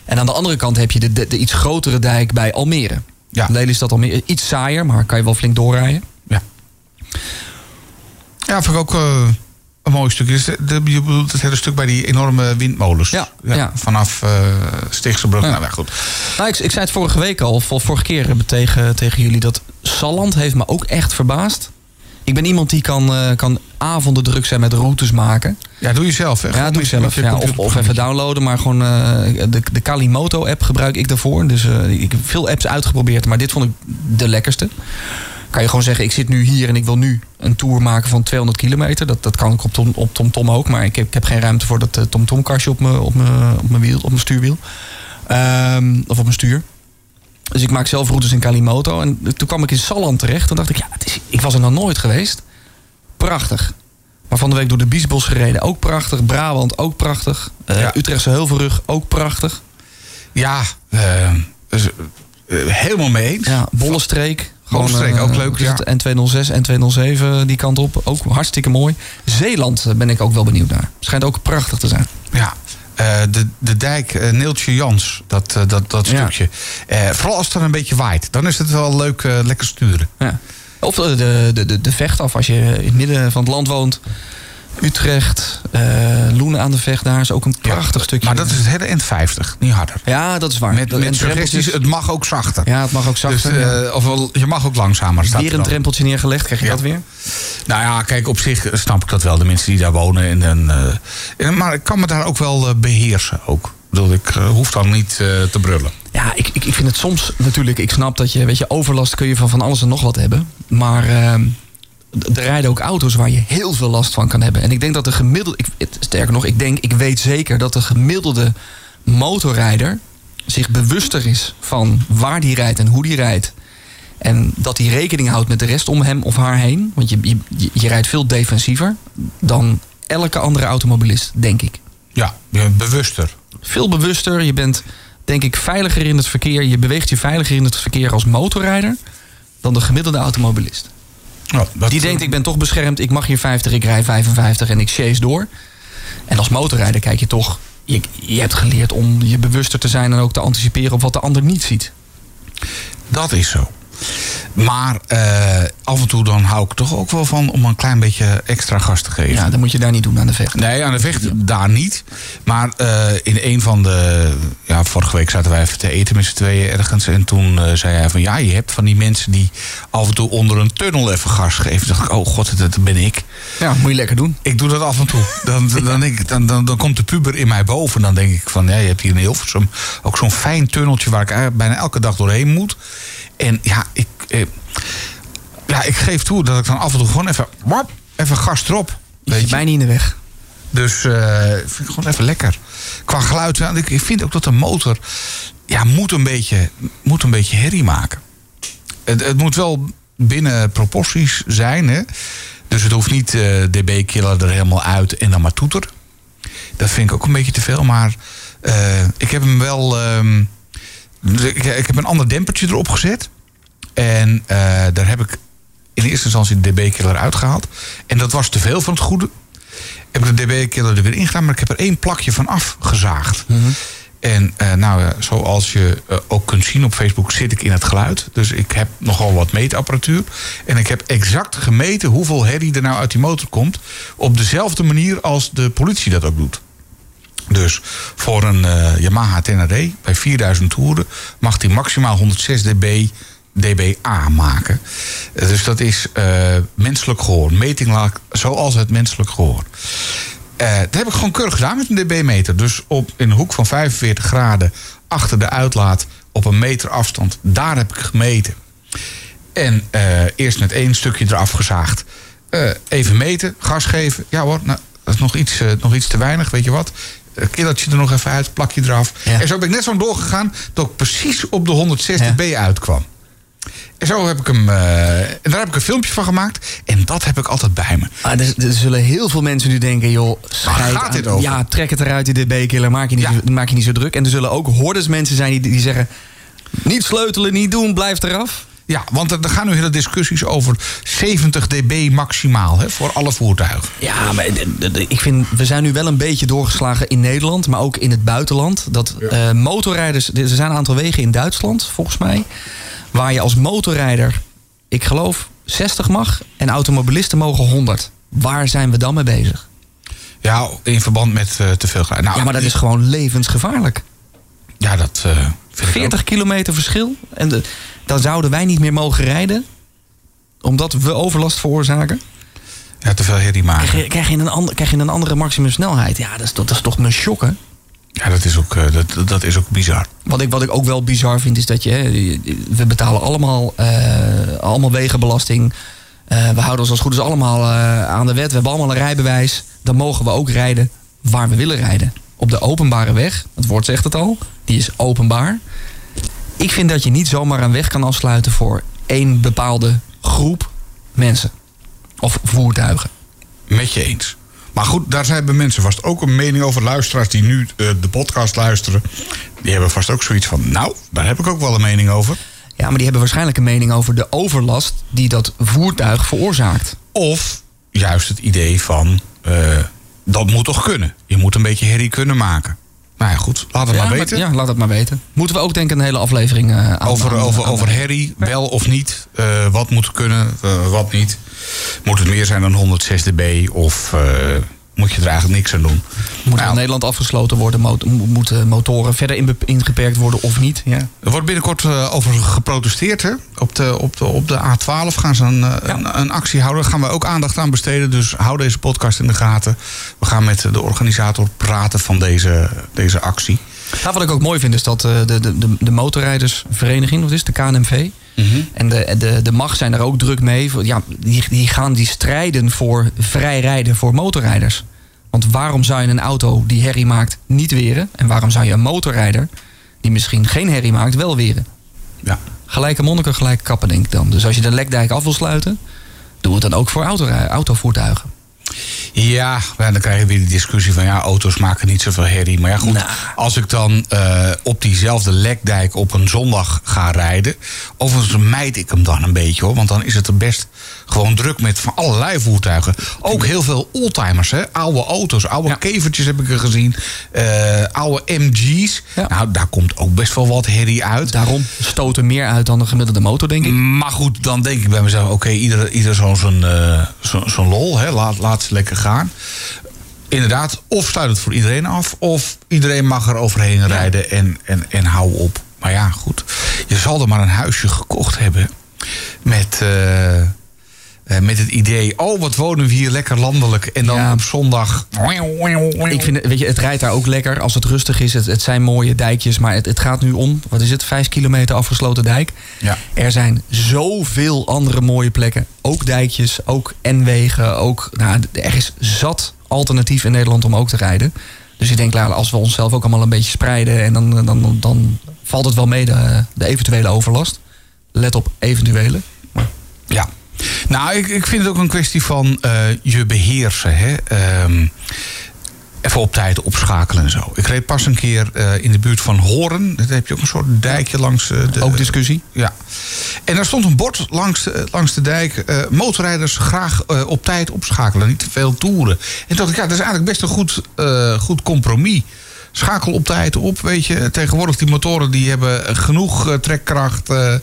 En aan de andere kant heb je de, de, de iets grotere dijk bij Almere. Ja. Lelystad Almere, iets saaier, maar kan je wel flink doorrijden. Ja, ja vind ik ook eh, een mooi stuk. Dus de, de- je bedoelt het hele stuk bij die enorme windmolens. Ja, ja. Vanaf eh Stichtse Brug. Ja. Nou, ja, goed. Nou, ik, ik zei het vorige week al, of vorige keer tegen, tegen jullie... dat Salland heeft me ook echt verbaasd. Ik ben iemand die kan, eh, kan avonden druk zijn met routes maken. Ja, doe je zelf. Hè? Ja, doe met zelf. je Ja, of, of even downloaden, maar gewoon eh, de, de Kalimoto-app gebruik ik daarvoor. Dus eh, ik heb veel apps uitgeprobeerd, maar dit vond ik de lekkerste. Kan je gewoon zeggen, ik zit nu hier en ik wil nu een tour maken van 200 kilometer. Dat, dat kan ik op TomTom op Tom -Tom ook, maar ik heb, ik heb geen ruimte voor dat eh, TomTom-kastje op mijn op mijn- op mijn wiel, op mijn stuurwiel. Ehm, of op mijn stuur. Dus ik maak zelf routes in Kalimoto. En toen kwam ik in Salland terecht. Toen dacht ik, ja, het is, ik was er nog nooit geweest. Prachtig. Maar van de week door de Biesbos gereden, ook prachtig. Brabant, ook prachtig. Eh, Ja. Utrechtse Heuvelrug, ook prachtig. Ja, eh, dus, helemaal mee eens. Ja, Bollestreek. Bollestreek, eh, ook leuk, ja. het? N206, N207, die kant op. Ook hartstikke mooi. Zeeland eh, ben ik ook wel benieuwd naar. Schijnt ook prachtig te zijn. Ja. Eh, de, de dijk Neeltje Jans, dat, dat, dat stukje. Vooral als het dan een beetje waait. Dan is het wel leuk, lekker sturen. Ja. Of de, de, de, de vecht af als je in het midden van het land woont. Utrecht, eh Loenen aan de vecht, daar is ook een prachtig stukje. Maar dat is het hele end 50, niet harder. Ja, dat is waar. Met, met suggesties, het mag ook zachter. Ja, het mag ook zachter. Dus, ja. eh, ofwel, je mag ook langzamer. Staat Weer er een drempeltje neergelegd, krijg je Ja. dat weer? Nou ja, kijk, op zich snap ik dat wel. De mensen die daar wonen. En, en, eh, maar ik kan me daar ook wel eh, beheersen. Ook. Ik bedoel, ik hoef dan niet te brullen. Ja, ik, ik, ik vind het soms natuurlijk... Ik snap dat je, weet je, overlast kun je van van alles en nog wat hebben. Maar ehm, er rijden ook auto's waar je heel veel last van kan hebben. En ik denk dat de gemiddelde... Ik, sterker nog, ik denk, ik weet zeker dat de gemiddelde motorrijder... zich bewuster is van waar die rijdt en hoe die rijdt. En dat hij rekening houdt met de rest om hem of haar heen. Want je, je, je- je rijdt veel defensiever dan elke andere automobilist, denk ik. Ja, je bent bewuster. Veel bewuster. Je bent, denk ik, veiliger in het verkeer. Je beweegt je veiliger in het verkeer als motorrijder dan de gemiddelde automobilist. Nou, dat, Die denkt, ik ben toch beschermd. Ik mag hier 50, ik rij 55 en ik chase door. En als motorrijder kijk je toch... Je, je hebt geleerd om je bewuster te zijn en ook te anticiperen op wat de ander niet ziet. Dat is zo. Maar eh, af en toe dan hou ik toch ook wel van om een klein beetje extra gas te geven. Ja, dat moet je daar niet doen aan de vecht. Nee, aan de vecht daar niet. Maar eh, in een van de... Ja, vorige week zaten wij even te eten met z'n tweeën ergens. En toen eh, zei hij van... Ja, je hebt van die mensen die af en toe onder een tunnel even gas geven. Toen dacht ik, oh god, dat ben ik. Ja, moet je lekker doen. Ik doe dat af en toe. Dan, dan, denk ik, dan, dan, dan komt de puber in mij boven. Dan denk ik van, ja, je hebt hier in Hilversum ook zo'n fijn tunneltje... waar ik bijna elke dag doorheen moet. En ja, ik, eh, ja, ik geef toe dat ik dan af en toe gewoon even... wap, even gas erop. Weet je? mij niet in de weg. Dus eh vind ik gewoon even lekker. Qua geluid, ik vind ook dat de motor... Ja, moet een beetje, moet een beetje herrie maken. Het, het moet wel binnen proporties zijn, hè. Dus het hoeft niet eh, dB-killer er helemaal uit en dan maar toeter. Dat vind ik ook een beetje te veel. Maar eh, ik heb hem wel... ehm, ik, ik heb een ander dempertje erop gezet. En eh, daar heb ik in eerste instantie de dB-killer uitgehaald. En dat was te veel van het goede. Heb ik de dB-killer er weer ingedaan, maar ik heb er één plakje van afgezaagd. En eh, nou, ja, zoals je eh, ook kunt zien op Facebook zit ik in het geluid. Dus ik heb nogal wat meetapparatuur. En ik heb exact gemeten hoeveel herrie er nou uit die motor komt. Op dezelfde manier als de politie dat ook doet. Dus voor een eh, Yamaha Tenere bij 4000 toeren mag die maximaal 106 dB dBA maken. Eh, Dus dat is eh, menselijk gehoor. Meting zoals het menselijk gehoor. Eh, dat heb ik gewoon keurig gedaan met een dB-meter. Dus op, in een hoek van 45 graden achter de uitlaat op een meter afstand. Daar heb ik gemeten. En eerst met één stukje eraf gezaagd. Even meten, gas geven. Ja hoor, nou, dat is nog iets, nog iets te weinig, weet je wat. Een killertje er nog even uit, plakje eraf. Ja. En zo ben ik net zo doorgegaan dat ik precies op de 106 Ja. dB uitkwam. En zo heb ik hem. eh, en daar heb ik een filmpje van gemaakt. En dat heb ik altijd bij me. Ah, er, er zullen heel veel mensen nu denken, joh, gaat dit over? Ja, trek het eruit, die DB-killer, maak, je niet Ja. maak je niet zo druk. En er zullen ook hordes mensen zijn die, die zeggen... niet sleutelen, niet doen, blijf eraf. Ja, want er, er gaan nu hele discussies over 70 dB maximaal hè, voor alle voertuigen. Ja, maar d- ik vind, we zijn nu wel een beetje doorgeslagen in Nederland, maar ook in het buitenland. Dat eh, motorrijders, er zijn een aantal wegen in Duitsland, volgens mij, waar je als motorrijder, ik geloof, 60 mag en automobilisten mogen 100. Waar zijn we dan mee bezig? Ja, in verband met eh, te veel. Nou, Ja, maar dat is gewoon levensgevaarlijk. Ja, dat eh, ik 40 kilometer verschil. En de, dan zouden wij niet meer mogen rijden. omdat we overlast veroorzaken? Ja, te veel herrie maken. Krijg je, krijg je, een, ander, krijg je een andere maximumsnelheid? Ja, dat is, toch- dat is toch een shock, hè? Ja, dat is ook, eh, dat, dat is ook bizar. Wat ik, wat ik ook wel bizar vind, is dat je... we betalen allemaal, eh, allemaal wegenbelasting. Eh, we houden ons als goed is allemaal aan de wet. We hebben allemaal een rijbewijs. Dan mogen we ook rijden waar we willen rijden. Op de openbare weg, het woord zegt het al, die is openbaar. Ik vind dat je niet zomaar een weg kan afsluiten voor één bepaalde groep mensen. Of voertuigen. Met je eens. Maar goed, daar hebben mensen vast ook een mening over. Luisteraars die nu eh, de podcast luisteren, die hebben vast ook zoiets van... nou, daar heb ik ook wel een mening over. Ja, maar die hebben waarschijnlijk een mening over de overlast die dat voertuig veroorzaakt. Of juist het idee van, eh, dat moet toch kunnen. Je moet een beetje herrie kunnen maken. Nou ja, goed, laat het ja, maar weten. ja, laat het maar weten. Moeten we ook denk ik een hele aflevering aan Over, aan- over, aan- over herrie, wel of niet. eh, wat moet kunnen, eh, wat niet. Moet het meer zijn dan 106 dB of moet je er eigenlijk niks aan doen? Moet Nou, in Nederland afgesloten worden? Mo- mo- moeten motoren verder inbe- ingeperkt worden of niet? Ja. Er wordt binnenkort eh, over geprotesteerd. Hè? Op, de, op, de, op de A12 gaan ze een, eh, een, een actie houden. Daar gaan we ook aandacht aan besteden. Dus hou deze podcast in de gaten. We gaan met de organisator praten van deze, deze actie. Nou, wat ik ook mooi vind is dat eh, de, de, de, de motorrijdersvereniging, wat is de KNMV... En de, de, de MAG zijn daar ook druk mee. Ja, die, die gaan die strijden voor vrij rijden voor motorrijders. Want waarom zou je een auto die herrie maakt niet weren? En waarom zou je een motorrijder die misschien geen herrie maakt wel weren? Ja. Gelijke monniken, gelijke kappen denk ik dan. Dus als je de lekdijk af wil sluiten, doe het dan ook voor autorij- autovoertuigen. Ja, dan krijg je weer die discussie van ja, auto's maken niet zoveel herrie. Maar ja, goed, Nou. als ik dan eh, op diezelfde lekdijk op een zondag ga rijden, overigens mijd ik hem dan een beetje hoor, want dan is het er best gewoon druk met van allerlei voertuigen. Ook heel veel oldtimers, hè? oude auto's, oude Ja. kevertjes heb ik er gezien, eh, oude MG's. Ja. Nou, daar komt ook best wel wat herrie uit. Daarom stoten meer uit dan een gemiddelde motor, denk ik. Maar goed, dan denk ik bij mezelf: oké, ieder, ieder zo'n zo'n eh, zo, zo'n lol, hè, laat, laat ze lekker gaan. Inderdaad, of sluit het voor iedereen af, of iedereen mag er overheen rijden en, en, en hou op. Maar ja, goed, je zal er maar een huisje gekocht hebben met, eh, eh, met het idee: oh, wat wonen we hier lekker landelijk. En dan Ja. op zondag. Ik vind, het- weet je, het rijdt daar ook lekker als het rustig is. Het, het zijn mooie dijkjes, maar het, het gaat nu om, wat is het, vijf kilometer afgesloten dijk. Ja. Er zijn zoveel andere mooie plekken. Ook dijkjes, ook N-wegen, ook, nou, er is zat alternatief in Nederland om ook te rijden. Dus ik denk, als we onszelf ook allemaal een beetje spreiden... en dan, dan, dan valt het wel mee, de, de eventuele overlast. Let op eventuele. Ja. Nou, ik, ik vind het ook een kwestie van eh, je beheersen. Hè? Ehm, even op tijd opschakelen en zo. Ik reed pas een keer eh, in de buurt van Horen. Daar heb je ook een soort dijkje langs eh, de... Ook discussie. Ja. En daar stond een bord langs de, langs de dijk. motorrijders graag op tijd opschakelen. Niet te veel toeren. En toen dacht ik, ja, dat is eigenlijk best een goed, goed compromis. Schakel op tijd op, weet je. Tegenwoordig die motoren die hebben genoeg eh, trekkracht. eh,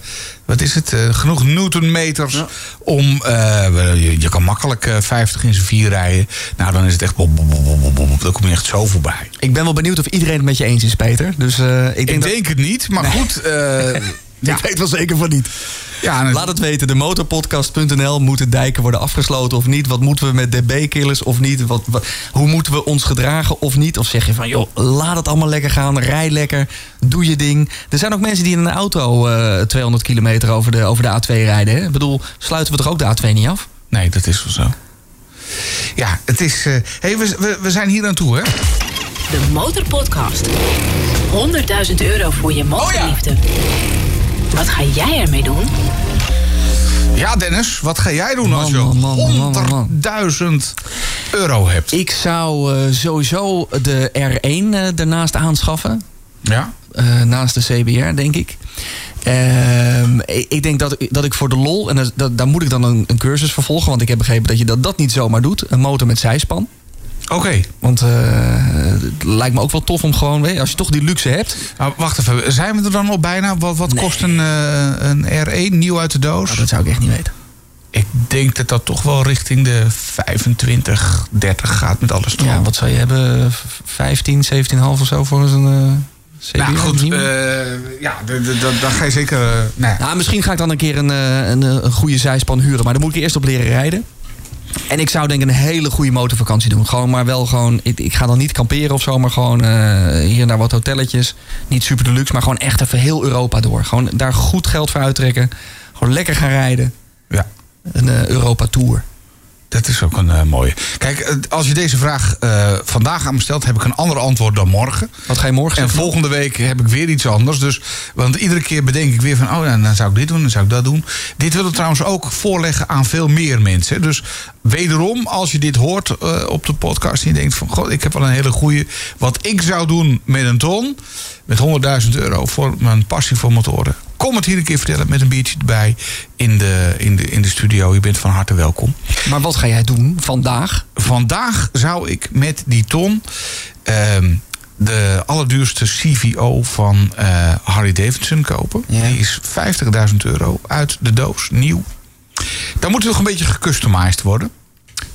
wat is het? eh, genoeg newtonmeters om... eh, je, je kan makkelijk eh, 50 in zijn vier rijden. Nou, dan is het echt... Bop, bop. Dan kom je echt zo voorbij. Ik ben wel benieuwd of iedereen het met je eens is, Peter. Dus eh, ik denk Ik dat... denk het niet, maar goed. *laughs* ja, Ik weet wel zeker van niet. ja, Laat het weten, de motorpodcast.nl. Moeten dijken worden afgesloten of niet? Wat moeten we met dB-killers of niet? Wat, wat- hoe moeten we ons gedragen of niet? Of zeg je van, joh, laat het allemaal lekker gaan. Rij lekker, doe je ding. Er zijn ook mensen die in een auto eh 200 kilometer over de, over de A2 rijden. Hè? Ik bedoel, sluiten we toch ook de A2 niet af? Nee, dat is wel zo. Ja, het is. eh hey, we, we, we zijn hier aan toe, hè? De Motorpodcast. 100.000 euro voor je motorliefde. Wat ga jij ermee doen? Ja, Dennis, wat ga jij doen Man, als je man, man, man, man. 100.000 euro hebt? Ik zou eh, sowieso de R1 eh, ernaast aanschaffen. Ja? Eh, naast de CBR, denk ik. Ehm, ik, ik denk dat, ik- dat ik voor de lol, en dat, dat- daar moet ik dan een, een cursus vervolgen, want ik heb begrepen dat je dat, dat niet zomaar doet. Een motor met zijspan. Oké. Want eh, het lijkt me ook wel tof om gewoon, als je toch die luxe hebt. Nou, wacht even, zijn we er dan al bijna? Wat, wat kost een, eh, een R1 nieuw uit de doos? Nou, dat zou ik echt niet weten. Ik denk dat dat toch wel richting de 25, 30 gaat met alles erop. Ja, wat zou je hebben? 15, 17,5 of zo voor zo'n Zeker nou goed, eh, ja, dan ga je zeker... eh, nou. Nou, misschien ga ik dan een keer een, eh, een, een goede zijspan huren. Maar dan moet ik eerst op leren rijden. En ik zou denk ik een hele goede motorvakantie doen. Gewoon maar wel gewoon... Ik, ik ga dan niet kamperen of zo, maar gewoon eh, hier en daar wat hotelletjes. Niet super deluxe, maar gewoon echt even heel Europa door. Gewoon daar goed geld voor uittrekken. Gewoon lekker gaan rijden. ja. Een eh, Europa Tour. Dat is ook een eh, mooie. Kijk, eh, als je deze vraag eh, vandaag aan me stelt, heb ik een ander antwoord dan morgen. Wat ga je morgen En zeggen? volgende week heb ik weer iets anders. Dus, want iedere keer bedenk ik weer van... oh, ja, dan zou ik dit doen, dan zou ik dat doen. Dit wil ik trouwens ook voorleggen aan veel meer mensen. Dus wederom, als je dit hoort op de podcast... en je denkt van, god, ik heb wel een hele goede... wat ik zou doen met een ton... met 100.000 euro voor mijn passie voor motoren... kom het hier een keer vertellen met een biertje erbij... in de, in de, in de studio. Je bent van harte welkom. Maar wat ga jij doen vandaag? Vandaag zou ik met die ton ehm, de allerduurste CVO van eh, Harley Davidson kopen. Ja. Die is 50.000 euro uit de doos, nieuw. Dan moet het nog een beetje gecustomized worden.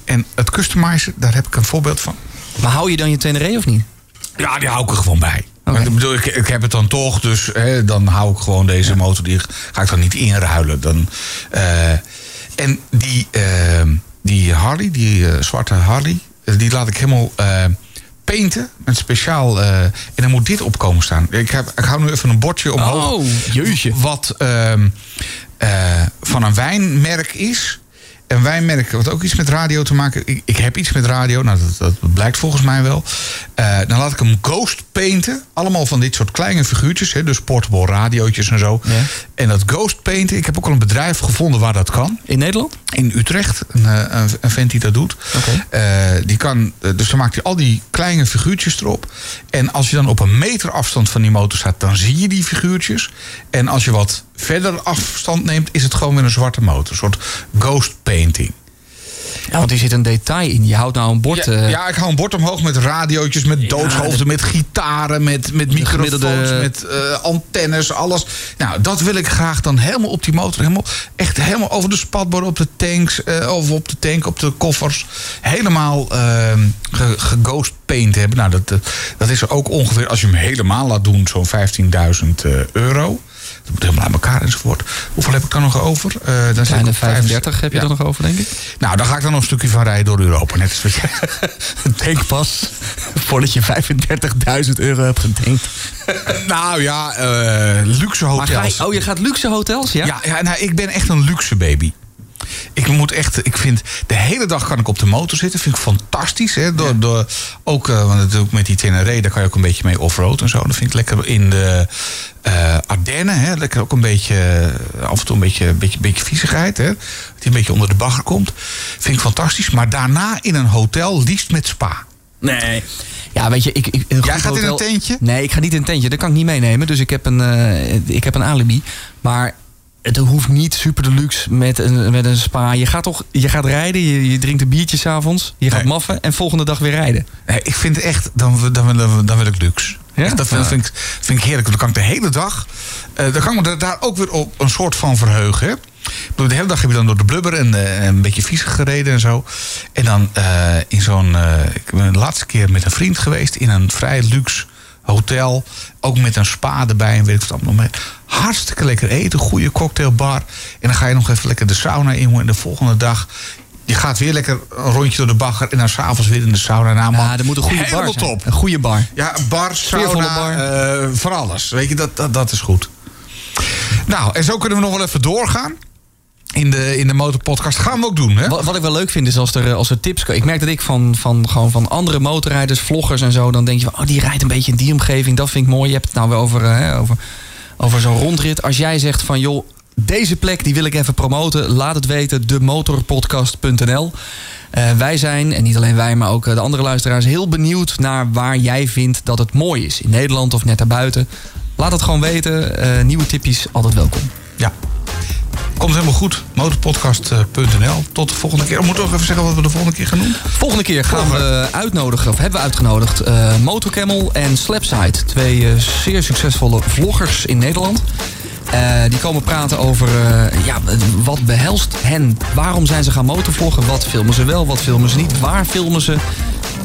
En het customizen, daar heb ik een voorbeeld van. Maar hou je dan je Tenere of niet? Ja, die hou ik er gewoon bij. Maar ik, bedoel, ik, ik heb het dan toch, dus hè, dan hou ik gewoon deze motor. Die ga ik dan niet inruilen. Dan, eh, en die, eh, die Harley, die eh, zwarte Harley, eh, die laat ik helemaal painten. Met speciaal. en dan moet dit op komen staan. Ik, heb, ik hou nu even een bordje omhoog. Oh, jeetje. Wat ehm, eh, van een wijnmerk is. Een wijnmerk wat ook iets met radio te maken. Ik, ik heb iets met radio, nou dat, dat blijkt volgens mij wel. Eh, dan laat ik hem ghost painten. Allemaal van dit soort kleine figuurtjes. Hè, dus portable radiootjes en zo. Ja. En dat ghost painten, ik heb ook al een bedrijf gevonden waar dat kan. In Nederland? In Utrecht, een, eh, een, een vent die dat doet. Eh, die kan, eh, dus dan maakt hij al die kleine figuurtjes erop. En als je dan op een meter afstand van die motor staat, dan zie je die figuurtjes. En als je wat verder afstand neemt, is het gewoon weer een zwarte motor. Een soort ghost painting. Want er zit een detail in. Je houdt nou een bord... Ja, eh, ja, ik hou een bord omhoog met radiootjes, met doodshoofden, met gitaren, met, met microfoons, gemiddelde- met eh, antennes, alles. Nou, dat wil ik graag dan helemaal op die motor. Helemaal, echt helemaal over de spatborden, op de tanks, eh, of op de tank, op de koffers. Helemaal geghost paint hebben. Nou, dat, dat is ook ongeveer, als je hem helemaal laat doen, zo'n 15.000 eh, euro. Dat moet helemaal aan elkaar enzovoort. Hoeveel heb ik dan nog over? Eh dan Kleine op 35 heb je ja. er nog over, denk ik. Nou, dan ga ik dan nog een stukje van rijden door Europa. Net als wat jij... *laughs* Denk pas voordat je 35.000 euro hebt gedenkt. Nou ja, eh, luxe hotels. je, oh, je gaat luxe hotels, ja? ja, ja nou, ik ben echt een luxe baby. Ik moet echt, ik vind, de hele dag kan ik op de motor zitten. Vind ik fantastisch. Hè? Door, door, ook, eh, want het ook met die Tenere, daar kan je ook een beetje mee offroad en zo. Dat vind ik lekker in de eh Ardennen. Hè? Lekker ook een beetje, eh, af en toe een beetje, beetje, beetje viezigheid. Hè? Dat die een beetje onder de bagger komt. Vind ik fantastisch. Maar daarna in een hotel, liefst met spa. Nee. Ja, weet je, ik... ik een Jij gaat in een tentje? Nee, ik ga niet in een tentje. Dat kan ik niet meenemen. Dus ik heb een, eh, ik heb een alibi. Maar het hoeft niet super deluxe met een, met een spa. Je gaat toch je gaat rijden, je, je drinkt een biertje s'avonds. Je gaat Nee. maffen en volgende dag weer rijden. Nee, ik vind echt, dan, dan, dan, dan wil ik luxe. Ja? Echt, dat vind, vind, ik, vind ik heerlijk. Dan kan ik de hele dag, eh, dan kan ik me daar ook weer op een soort van verheugen. hè. De hele dag heb je dan door de blubber en eh, een beetje viezig gereden en zo. En dan eh, in zo'n, ik ben de laatste keer met een vriend geweest in een vrij luxe hotel. Ook met een spa erbij en weet ik wat allemaal mee. Hartstikke lekker eten, goede cocktailbar. En dan ga je nog even lekker de sauna in. En de volgende dag, je gaat weer lekker een rondje door de bagger. En dan s'avonds weer in de sauna. Nou, man, Ja, er moet een goede bar zijn. top. Een goede bar. Ja, bar, sauna, bar. eh, voor alles. Weet je, dat, dat, dat is goed. Nou, en zo kunnen we nog wel even doorgaan. In de, in de motorpodcast. Gaan we ook doen, hè? Wat, wat ik wel leuk vind is als er, eh, als er tips komen. Ik merk dat ik van, van, gewoon van andere motorrijders, vloggers en zo... dan denk je van, oh, die rijdt een beetje in die omgeving. Dat vind ik mooi. Je hebt het nou weer over, eh, hè, over, over zo'n rondrit. Als jij zegt van, joh, deze plek die wil ik even promoten. Laat het weten, demotorpodcast.nl. Eh, wij zijn, en niet alleen wij, maar ook de andere luisteraars... heel benieuwd naar waar jij vindt dat het mooi is. In Nederland of net daarbuiten. Laat het gewoon weten. Nieuwe tipjes, altijd welkom. Ja. Komt helemaal goed. Motorpodcast.nl. Tot de volgende keer. Moeten we nog even zeggen wat we de volgende keer gaan doen? Volgende keer gaan we uitnodigen, of hebben we uitgenodigd, eh Motorcamel en Slapside. Twee eh, zeer succesvolle vloggers in Nederland. Eh, die komen praten over eh, ja, wat behelst hen. Waarom zijn ze gaan motorvloggen? Wat filmen ze wel, wat filmen ze niet? Waar filmen ze?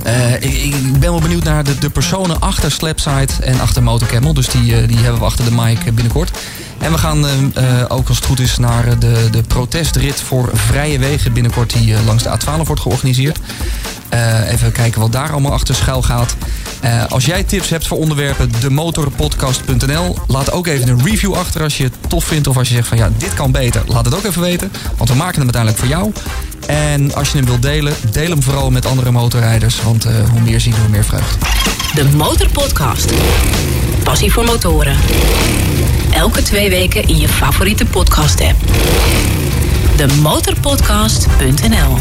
Eh, ik, ik ben wel benieuwd naar de, de personen achter Slapside en achter Motorcamel. Dus die, eh, die hebben we achter de mic eh, binnenkort. En we gaan eh, eh, ook als het goed is naar de, de protestrit voor vrije wegen binnenkort die eh, langs de A12 wordt georganiseerd. Eh, even kijken wat daar allemaal achter schuil gaat. Eh, als jij tips hebt voor onderwerpen, demotorpodcast.nl. Laat ook even een review achter als je het tof vindt. Of als je zegt van ja, dit kan beter. Laat het ook even weten. Want we maken hem uiteindelijk voor jou. En als je hem wilt delen, deel hem vooral met andere motorrijders. Want eh, hoe meer zien, hoe meer vreugd. De Motorpodcast. Passie voor motoren. Elke twee weken in je favoriete podcast app. Demotorpodcast.nl